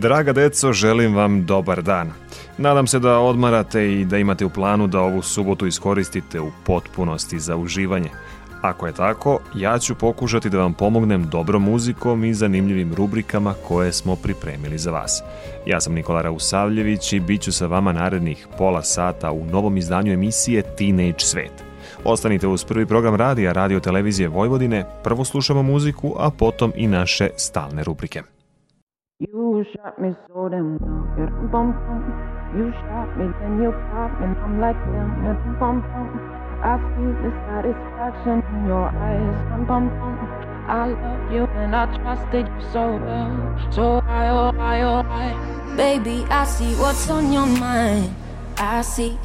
Draga deco, želim vam dobar dan. Nadam se da odmarate i da imate u planu da ovu subotu iskoristite u potpunosti za uživanje. Ako je tako, ja ću pokušati da vam pomognem dobrom muzikom i zanimljivim rubrikama koje smo pripremili za vas. Ja sam Nikola Rausavljević i bit ću sa vama narednih pola sata u novom izdanju emisije Teenage Svet. Ostanite uz prvi program radija Radio Televizije Vojvodine, prvo slušamo muziku, a potom i naše stalne rubrike. You shot me so damn well, bum bum. You shot me, then you popped me, and I'm like damn, bum bum. I see the satisfaction in your eyes, bum bum bum. I love you and I trusted you so well, so I oh I oh I. Baby, I see what's on your mind. I see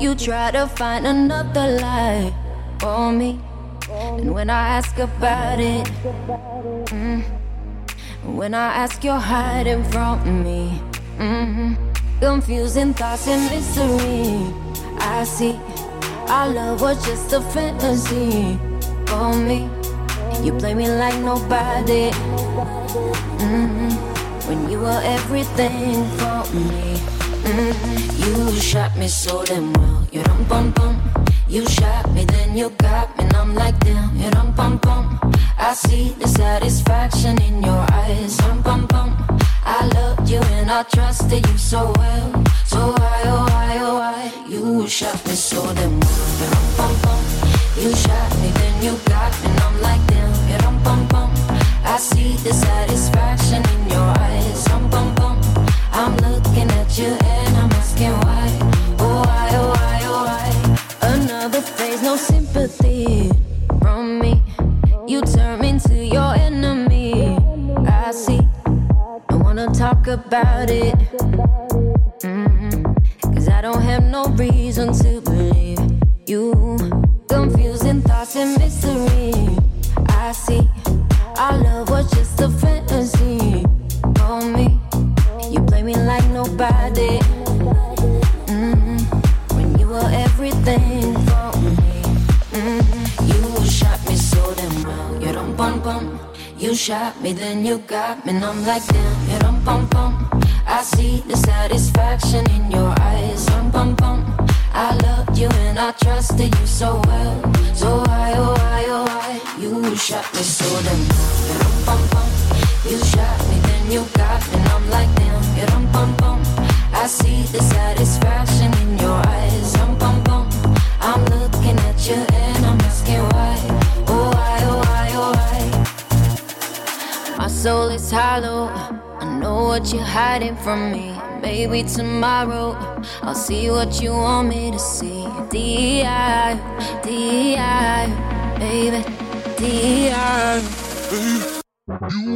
you try to find another lie for me, and when I ask about it. Mm, when I ask, you're hiding from me. Mm-hmm. Confusing thoughts and mystery. I see our love was just a fantasy for me. You play me like nobody. Mm-hmm. When you were everything for me. Mm-hmm. You shot me so damn well. You dum bum bum. You shot me, then you got me, and I'm like damn. You dum bum bum. I see the satisfaction in your eyes. Bum bum bum. I loved you and I trusted you so well. So why oh why oh why you shot me so damn well. You dum. You shot me, then you got me, and I'm like damn. You dum bum bum. I see the satisfaction about it. Mm-hmm. Cause I don't have no reason to believe you. Confusing thoughts and mystery. I see. Our love was just a fantasy for me. You play me like nobody. Mm-hmm. When you were everything for me. Mm-hmm. You shot me so damn well. You dum bum bum. You shot me, then you got me, and I'm like damn. You bum. I see the satisfaction in your eyes. Dum bum bum. I loved you and I trusted you so well. So why oh why oh why you shot me so damn dum bum bum. You shot me, then you got me, I'm like what you're hiding from me. Maybe tomorrow I'll see what you want me to see. D.I. D.I. Baby, D.I.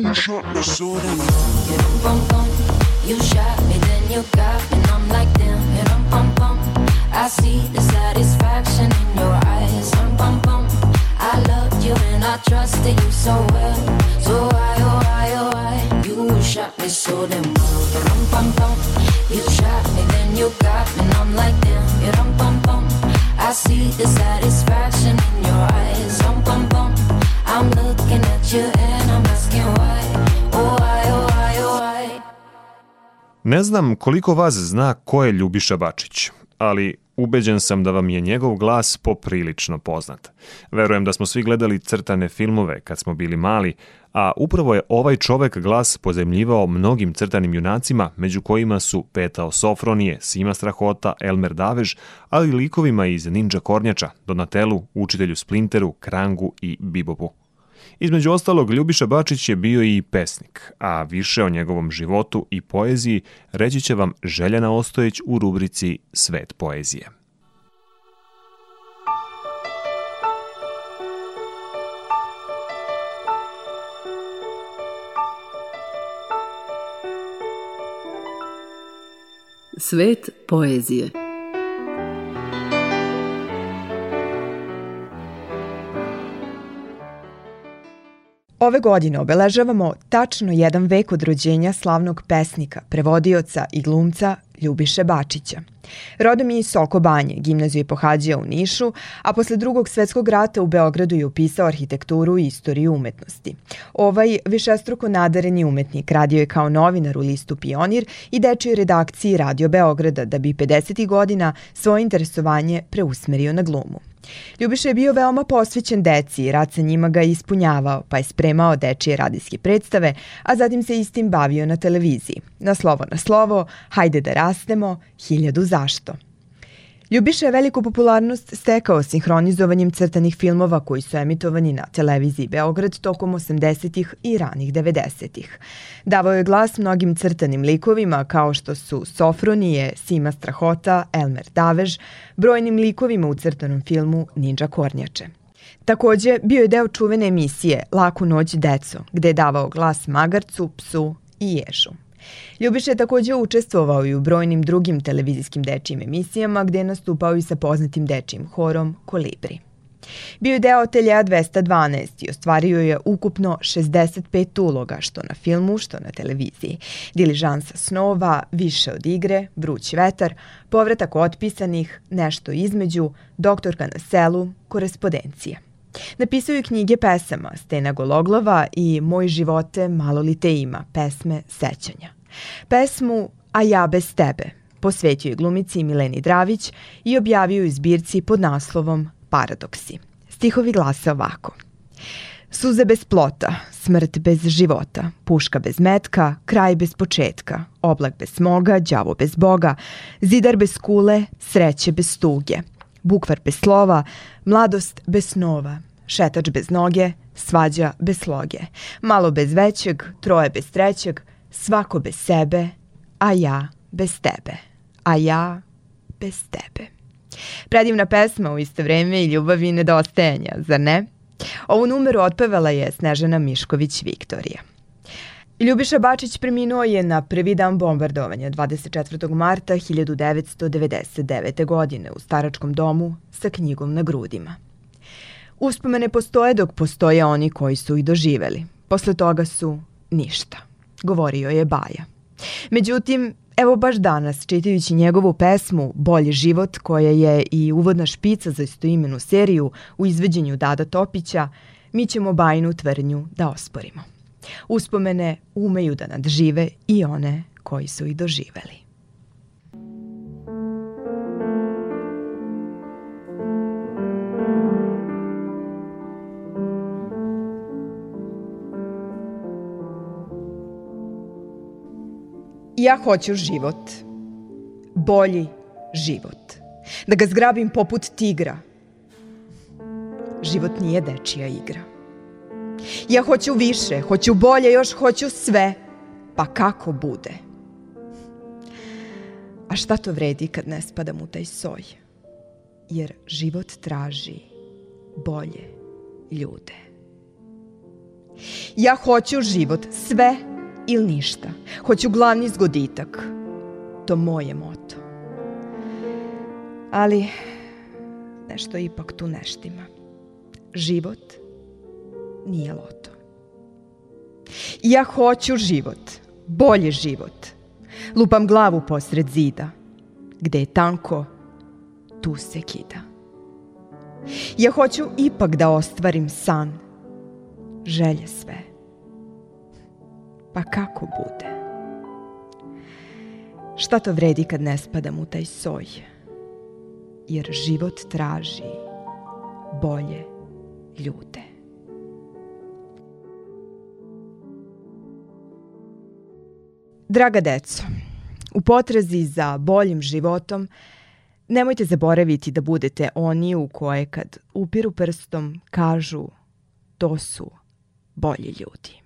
You shot me so damn You dum bum bum. You shot me, then you got me, and I'm like damn. You dum bum bum. I see the satisfaction in your eyes. Dum bum bum. I loved you and I trusted you so well. So why oh why oh why you shot me so damn dum bum bum. You shot me, then you got me, and I'm like damn. You dum bum bum. I see the satisfaction in your eyes. Dum bum bum. I'm looking at you and I'm asking why. Oh why oh why oh why. Ne znam koliko vas zna ko je Ljubiša Bačić, ali ubeđen sam da vam je njegov glas poprilično poznat. Verujem da smo svi gledali crtane filmove kad smo bili mali, a upravo je ovaj čovek glas pozemljivao mnogim crtanim junacima, među kojima su Petao Sofronije, Sima Strahota, Elmer Davež, ali i likovima iz Ninja Kornjača, Donatelu, Učitelju Splinteru, Krangu i Bibobu. Između ostalog, Ljubiša Bačić je bio i pesnik, a više o njegovom životu i poeziji reći će vam Željana Ostojić u rubrici Svet poezije. Svet poezije. Ove godine obeležavamo tačno jedan vek od rođenja slavnog pesnika, prevodioca i glumca Ljubiše Bačića. Rodom je iz Soko Banje, gimnaziju je pohađao u Nišu, a posle drugog svetskog rata u Beogradu je upisao arhitekturu i istoriju umetnosti. Ovaj višestruko nadareni umetnik radio je kao novinar u listu Pionir i dečoj redakciji Radio Beograda da bi 50. godina svoje interesovanje preusmerio na glumu. Ljubiša je bio veoma posvećen deci i rad sa njima ga ispunjavao, pa je spremao dečije radijske predstave, a zatim se istim bavio na televiziji. Na slovo na slovo, hajde da rastemo, hiljadu zašto. Ljubiša je veliku popularnost stekao sinhronizovanjem crtanih filmova koji su emitovani na televiziji Beograd tokom 80. i ranih 90. Davao je glas mnogim crtanim likovima kao što su Sofronije, Sima Strahota, Elmer Davež, brojnim likovima u crtanom filmu Ninja Kornjače. Takođe, bio je deo čuvene emisije Laku noć deco, gde je davao glas magarcu, psu i ježu. Ljubiša je takođe učestvovao i u brojnim drugim televizijskim dečijim emisijama gde je nastupao i sa poznatim dečijim horom Kolibri. Bio je deo Telja 212 i ostvario je ukupno 65 uloga, što na filmu, što na televiziji. Diližansa snova, više od igre, vruć vetar, povratak otpisanih, nešto između, doktorka na selu, korespondencija. Napisao je knjige pesama Stena Gologlava i Moj živote malo li te ima, pesme sećanja. Pesmu A ja bez tebe posvetio je glumici Mileni Dravić i objavio u zbirci pod naslovom Paradoksi. Stihovi glase ovako. Suze bez plota, smrt bez života, puška bez metka, kraj bez početka, oblak bez smoga, đavo bez boga, zidar bez kule, sreće bez tuge, bukvar bez slova, mladost bez snova, šetač bez noge, svađa bez sloge, malo bez većeg, troje bez trećeg, svako bez sebe, a ja bez tebe, a ja bez tebe. Predivna pesma u isto vreme i ljubavi i nedostajanja, zar ne? Ovu numeru otpevala je Snežana Mišković Viktorija. Ljubiša Bačić preminuo je na prvi dan bombardovanja 24. marta 1999. godine u staračkom domu sa knjigom na grudima. Uspomene postoje dok postoje oni koji su i doživeli. Posle toga su ništa, govorio je Baja. Međutim, evo baš danas, čitajući njegovu pesmu Bolji život, koja je i uvodna špica za istoimenu seriju u izveđenju Dada Topića, mi ćemo Bajnu tvrdnju da osporimo. Uspomene umeju da nadžive i one koji su ih doživeli. Ja hoću život. Bolji život. Da ga zgrabim poput tigra. Život nije dečija igra. Ja hoću više, hoću bolje, još hoću sve. Pa kako bude? A šta to vredi kad ne spadam u taj soj? Jer život traži bolje ljude. Ja hoću život, sve ili ništa. Hoću glavni zgoditak. To moje moto. Ali nešto ipak tu neštima. Život nije loto. Ja hoću život, bolji život. Lupam glavu posred zida. Gde je tanko, tu se kida. Ja hoću ipak da ostvarim san, želje sve Pa kako bude? Šta to vredi kad ne spadam u taj soj? Jer život traži bolje ljude. Draga deco, u potrazi za boljim životom nemojte zaboraviti da budete oni u koje kad upiru prstom kažu to su bolji ljudi.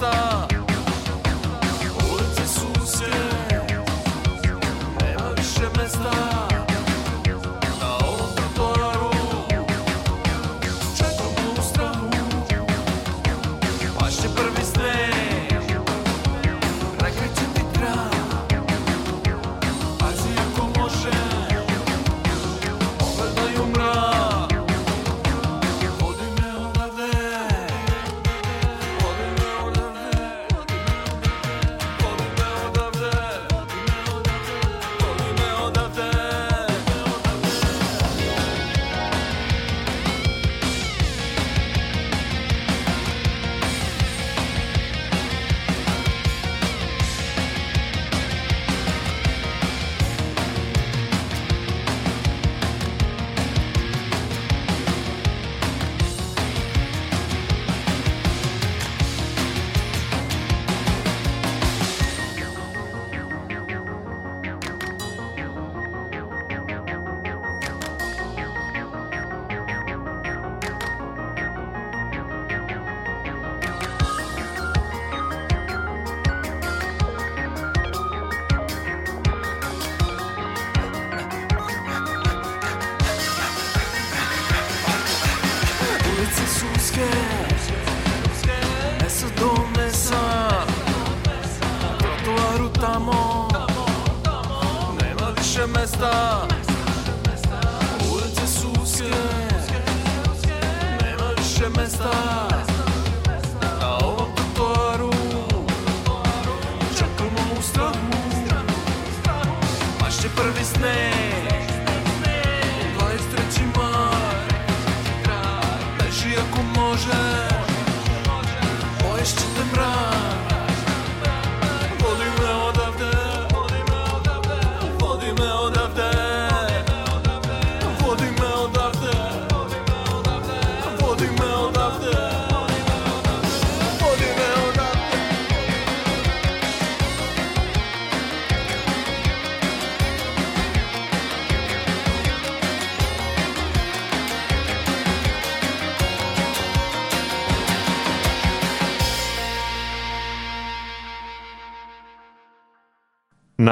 Više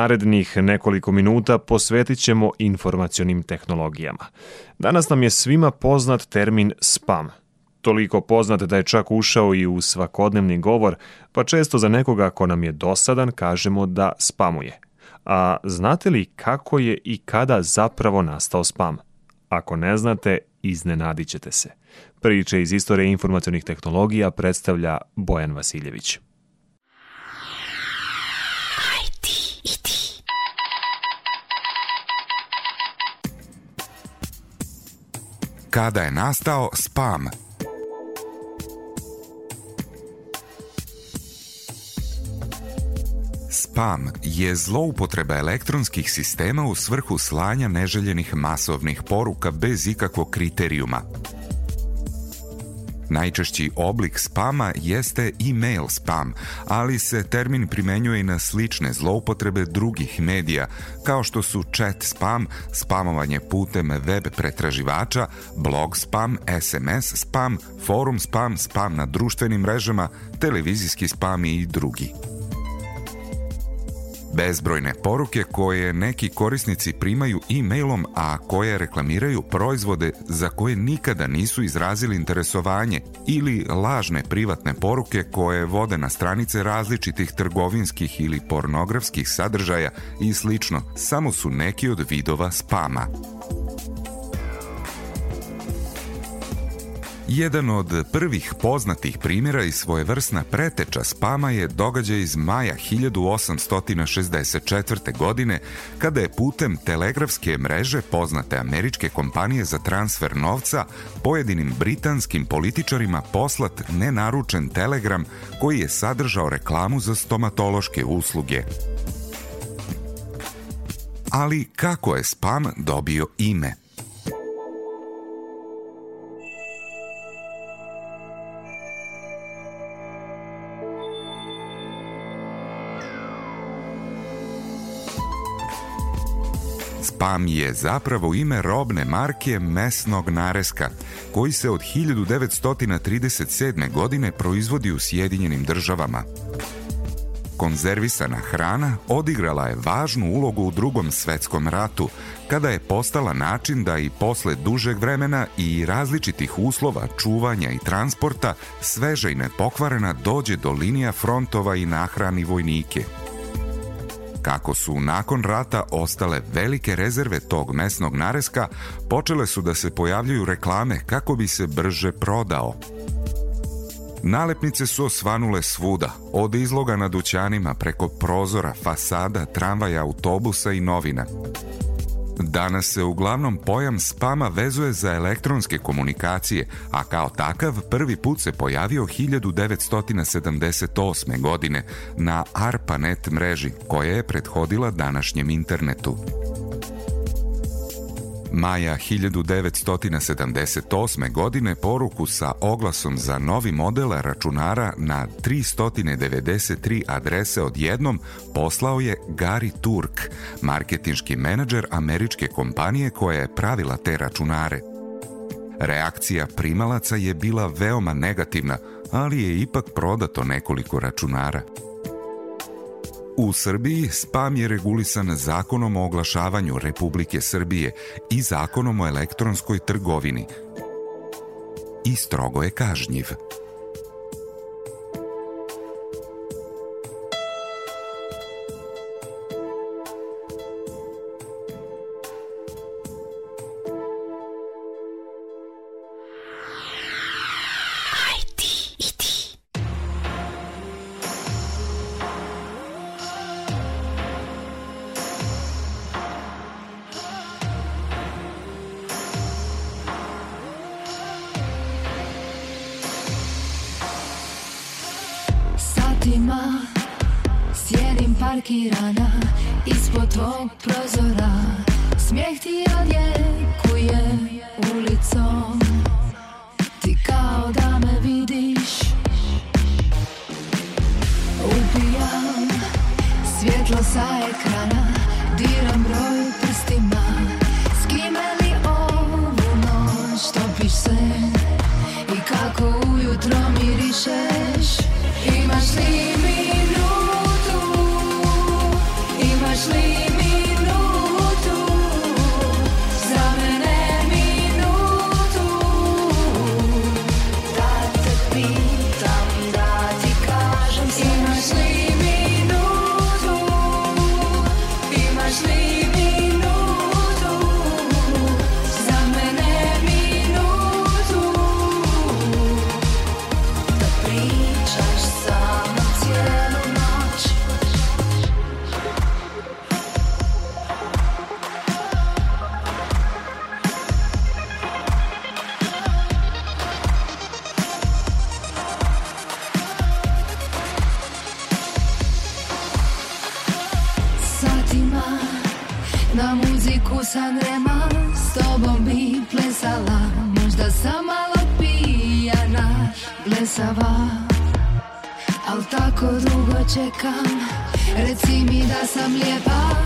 Narednih nekoliko minuta posvetit ćemo informacionim tehnologijama. Danas nam je svima poznat termin spam. Toliko poznat da je čak ušao i u svakodnevni govor, pa često za nekoga ko nam je dosadan kažemo da spamuje. A znate li kako je i kada zapravo nastao spam? Ako ne znate, iznenadit ćete se. Priče iz istorije informacionih tehnologija predstavlja Bojan Vasiljević. Kada je nastao spam? Spam je zloupotreba elektronskih sistema u svrhu slanja neželjenih masovnih poruka bez ikakvog kriterijuma. Najčešći oblik spama jeste e-mail spam, ali se termin primenjuje i na slične zloupotrebe drugih medija, kao što su chat spam, spamovanje putem web pretraživača, blog spam, SMS spam, forum spam, spam na društvenim mrežama, televizijski spam i drugi. Bezbrojne poruke koje neki korisnici primaju e-mailom, a koje reklamiraju proizvode za koje nikada nisu izrazili interesovanje ili lažne privatne poruke koje vode na stranice različitih trgovinskih ili pornografskih sadržaja i slično, samo su neki od vidova spama. Jedan od prvih poznatih primjera i svojevrsna preteča spama je događaj iz maja 1864. godine, kada je putem telegrafske mreže poznate američke kompanije za transfer novca pojedinim britanskim političarima poslat nenaručen telegram koji je sadržao reklamu za stomatološke usluge. Ali kako je spam dobio ime? Spam je zapravo ime robne marke mesnog nareska, koji se od 1937. godine proizvodi u Sjedinjenim državama. Konzervisana hrana odigrala je važnu ulogu u drugom svetskom ratu, kada je postala način da i posle dužeg vremena i različitih uslova čuvanja i transporta sveža i nepokvarena dođe do linija frontova i nahrani vojnike. Kako su nakon rata ostale velike rezerve tog mesnog nareska, počele su da se pojavljuju reklame kako bi se brže prodao. Nalepnice su osvanule svuda, od izloga na dućanima preko prozora, fasada, tramvaja, autobusa i novina. Danas se uglavnom pojam spama vezuje za elektronske komunikacije, a kao takav prvi put se pojavio 1978. godine na ARPANET mreži, koja je prethodila današnjem internetu. Maja 1978. godine poruku sa oglasom za novi model računara na 393 adrese odjednom poslao je Gary Turk, marketinški menadžer američke kompanije koja je pravila te računare. Reakcija primalaca je bila veoma negativna, ali je ipak prodato nekoliko računara. U Srbiji spam je regulisan zakonom o oglašavanju Republike Srbije i zakonom o elektronskoj trgovini i strogo je kažnjiv. Sa ekrana na muziku sam rema S tobom bi plesala. Možda sam malo pijana Blesava Al tako dugo čekam Reci mi da sam lijepa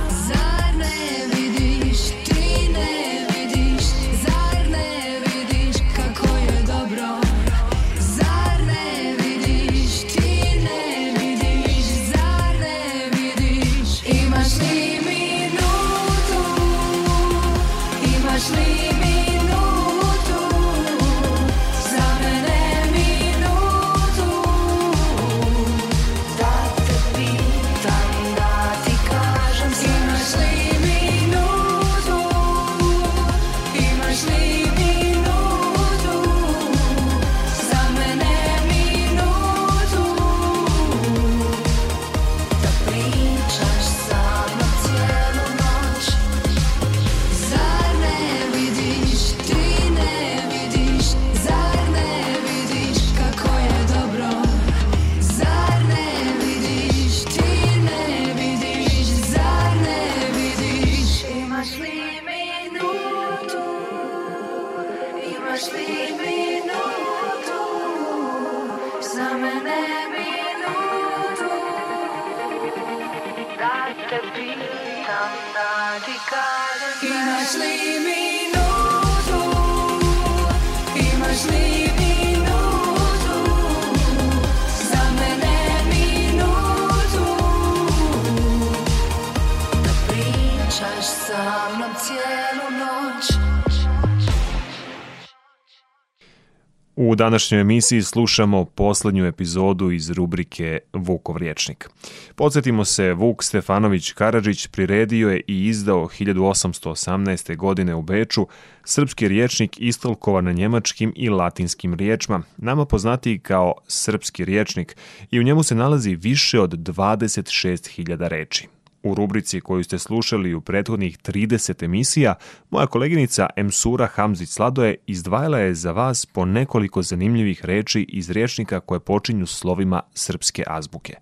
Današnjoj emisiji slušamo poslednju epizodu iz rubrike Vukov riječnik. Podsjetimo se, Vuk Stefanović Karadžić priredio je i izdao 1818. godine u Beču srpski riječnik istolkovan na njemačkim i latinskim riječima, nama poznatiji kao srpski riječnik i u njemu se nalazi više od 26.000 reči. U rubrici koju ste slušali u prethodnih 30 emisija, moja koleginica Emsura Hamzić Sladoje izdvajala je za vas po nekoliko zanimljivih reči iz rečnika koje počinju slovima srpske azbuke.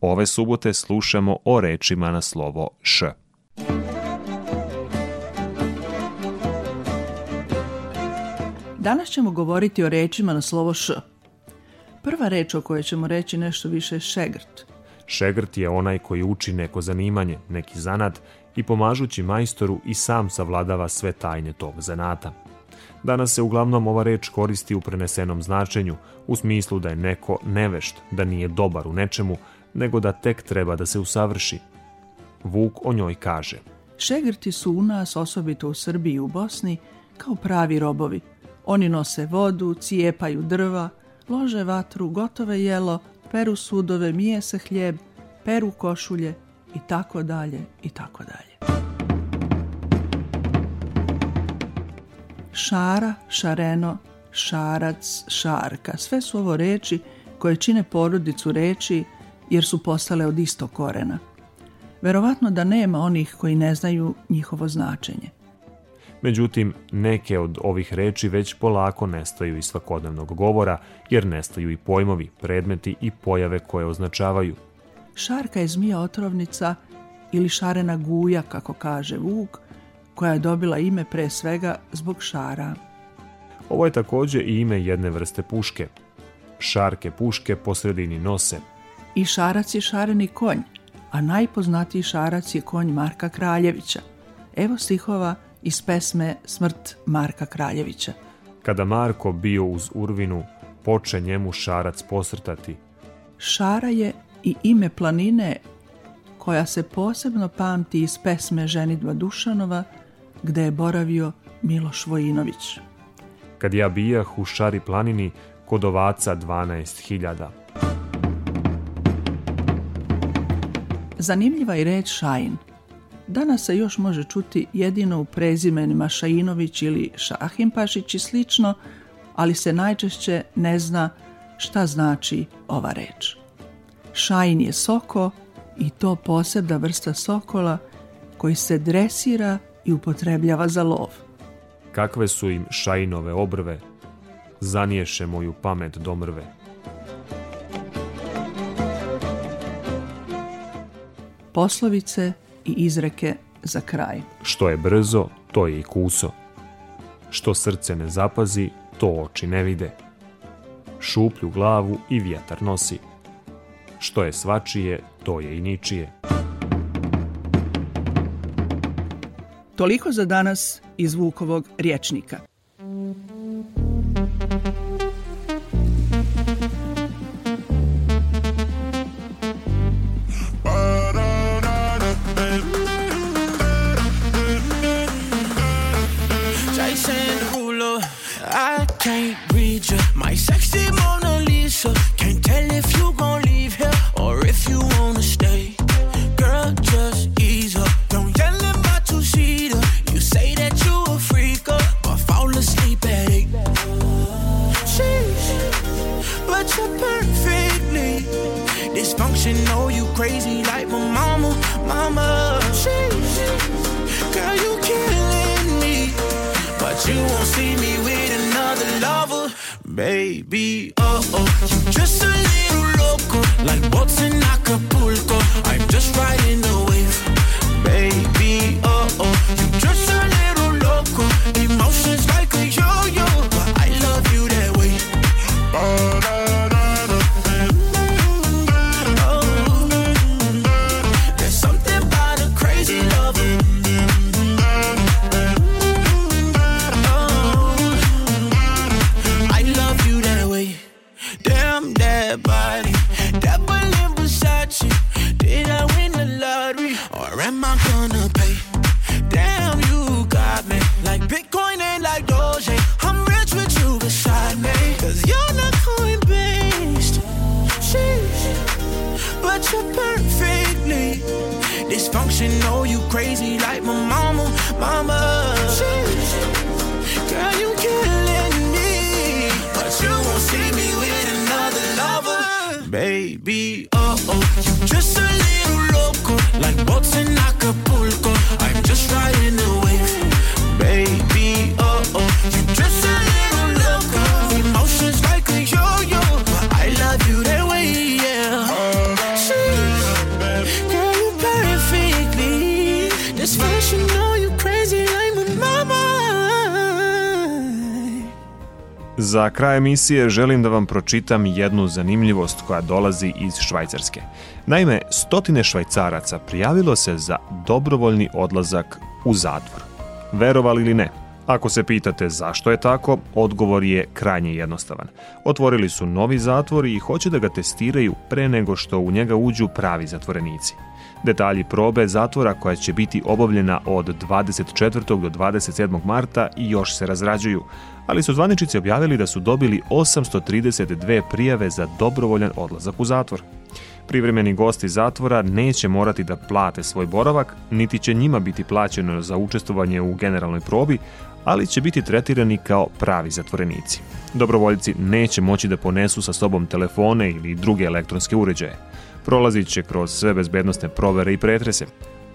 Ove subote slušamo o rečima na slovo š. Danas ćemo govoriti o rečima na slovo š. Prva reč o kojoj ćemo reći nešto više je šegrt. Šegrt je onaj koji uči neko zanimanje, neki zanat i pomažući majstoru i sam savladava sve tajne tog zanata. Danas se uglavnom ova reč koristi u prenesenom značenju, u smislu da je neko nevešt, da nije dobar u nečemu, nego da tek treba da se usavrši. Vuk o njoj kaže Šegrti su u nas, osobito u Srbiji i u Bosni, kao pravi robovi. Oni nose vodu, cijepaju drva, lože vatru, gotove jelo, peru sudove, mije se hljeb, peru košulje i tako dalje i tako dalje. Šara, šareno, šarac, šarka, sve su ovo reči koje čine porodicu reči jer su postale od istog korena. Verovatno da nema onih koji ne znaju njihovo značenje. Međutim, neke od ovih reči već polako nestaju iz svakodnevnog govora, jer nestaju i pojmovi, predmeti i pojave koje označavaju. Šarka je zmija otrovnica ili šarena guja, kako kaže Vuk, koja je dobila ime pre svega zbog šara. Ovo je takođe i ime jedne vrste puške. Šarke puške po sredini nose. I šarac je šareni konj, a najpoznatiji šarac je konj Marka Kraljevića. Evo stihova iz pesme Smrt Marka Kraljevića. Kada Marko bio uz Urvinu, poče njemu šarac posrtati. Šara je i ime planine koja se posebno pamti iz pesme Ženidba Dušanova, gde je boravio Miloš Vojinović. Kad ja bijah u šari planini, kod ovaca 12.000. Zanimljiva je reč Šajin. Danas se još može čuti jedino u prezimenima Šajinović ili Šahimpašić i slično, ali se najčešće ne zna šta znači ova reč. Šajin je soko i to posebna vrsta sokola koji se dresira i upotrebljava za lov. Kakve su im šajinove obrve, zaniješe moju pamet do mrve. Poslovice i izreke za kraj. Što je brzo, to je i kuso. Što srce ne zapazi, to oči ne vide. Šuplju glavu i vjetar nosi. Što je svačije, to je i ničije. Toliko za danas iz Vukovog riječnika. Just a little Za kraj emisije želim da vam pročitam jednu zanimljivost koja dolazi iz Švajcarske. Naime, stotine švajcaraca prijavilo se za dobrovoljni odlazak u zatvor. Verovali ili ne, Ako se pitate zašto je tako, odgovor je krajnje jednostavan. Otvorili su novi zatvor i hoće da ga testiraju pre nego što u njega uđu pravi zatvorenici. Detalji probe zatvora koja će biti obavljena od 24. do 27. marta još se razrađuju, ali su zvaničici objavili da su dobili 832 prijave za dobrovoljan odlazak u zatvor. Privremeni gosti zatvora neće morati da plate svoj boravak, niti će njima biti plaćeno za učestvovanje u generalnoj probi, ali će biti tretirani kao pravi zatvorenici. Dobrovoljci neće moći da ponesu sa sobom telefone ili druge elektronske uređaje. Prolazit će kroz sve bezbednostne provere i pretrese.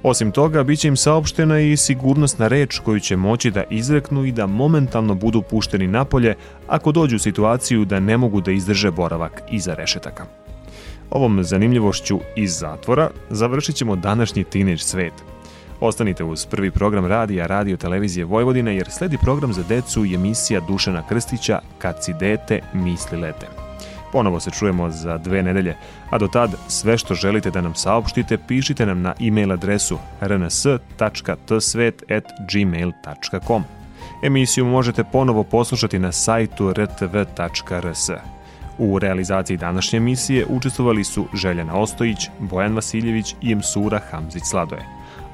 Osim toga, bit će im saopštena i sigurnosna reč koju će moći da izreknu i da momentalno budu pušteni napolje ako dođu u situaciju da ne mogu da izdrže boravak iza rešetaka. Ovom zanimljivošću iz zatvora završit ćemo današnji tineđ svet. Ostanite uz prvi program radija Radio Televizije Vojvodine jer sledi program za decu i emisija Dušana Krstića Kad si dete, misli lete. Ponovo se čujemo za dve nedelje, a do tad sve što želite da nam saopštite pišite nam na e-mail adresu rns.tsvet.gmail.com. Emisiju možete ponovo poslušati na sajtu rtv.rs. U realizaciji današnje emisije učestvovali su Željana Ostojić, Bojan Vasiljević i Msura Hamzić Sladoje.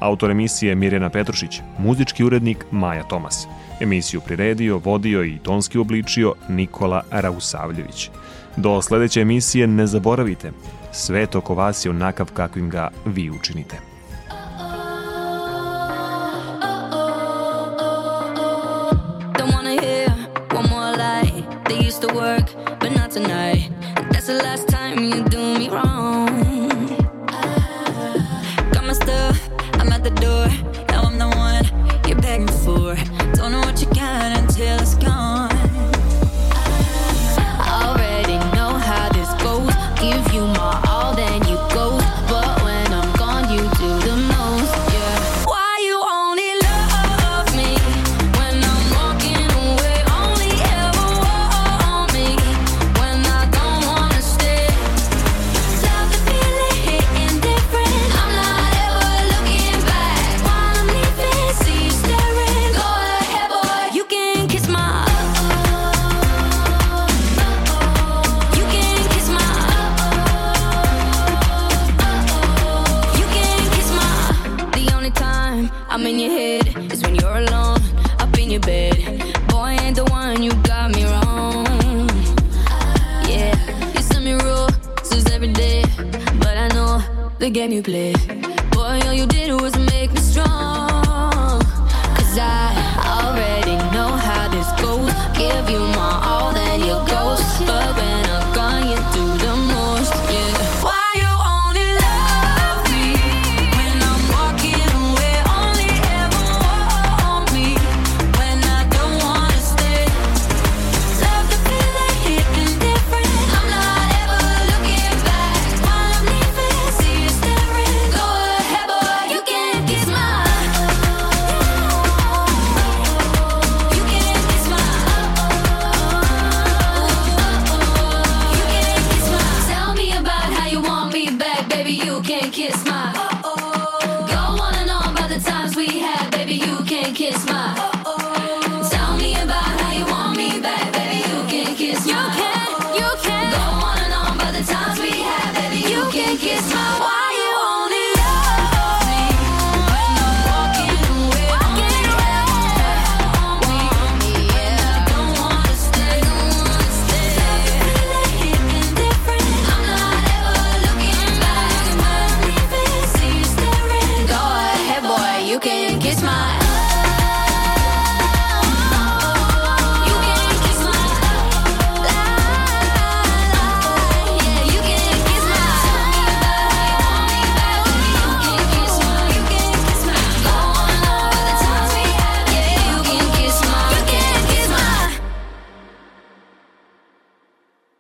Autor emisije Mirjana Petrušić, muzički urednik Maja Tomas. Emisiju priredio, vodio i tonski obličio Nikola Rausavljević. Do sledeće emisije ne zaboravite, svet oko vas je onakav kakvim ga vi učinite.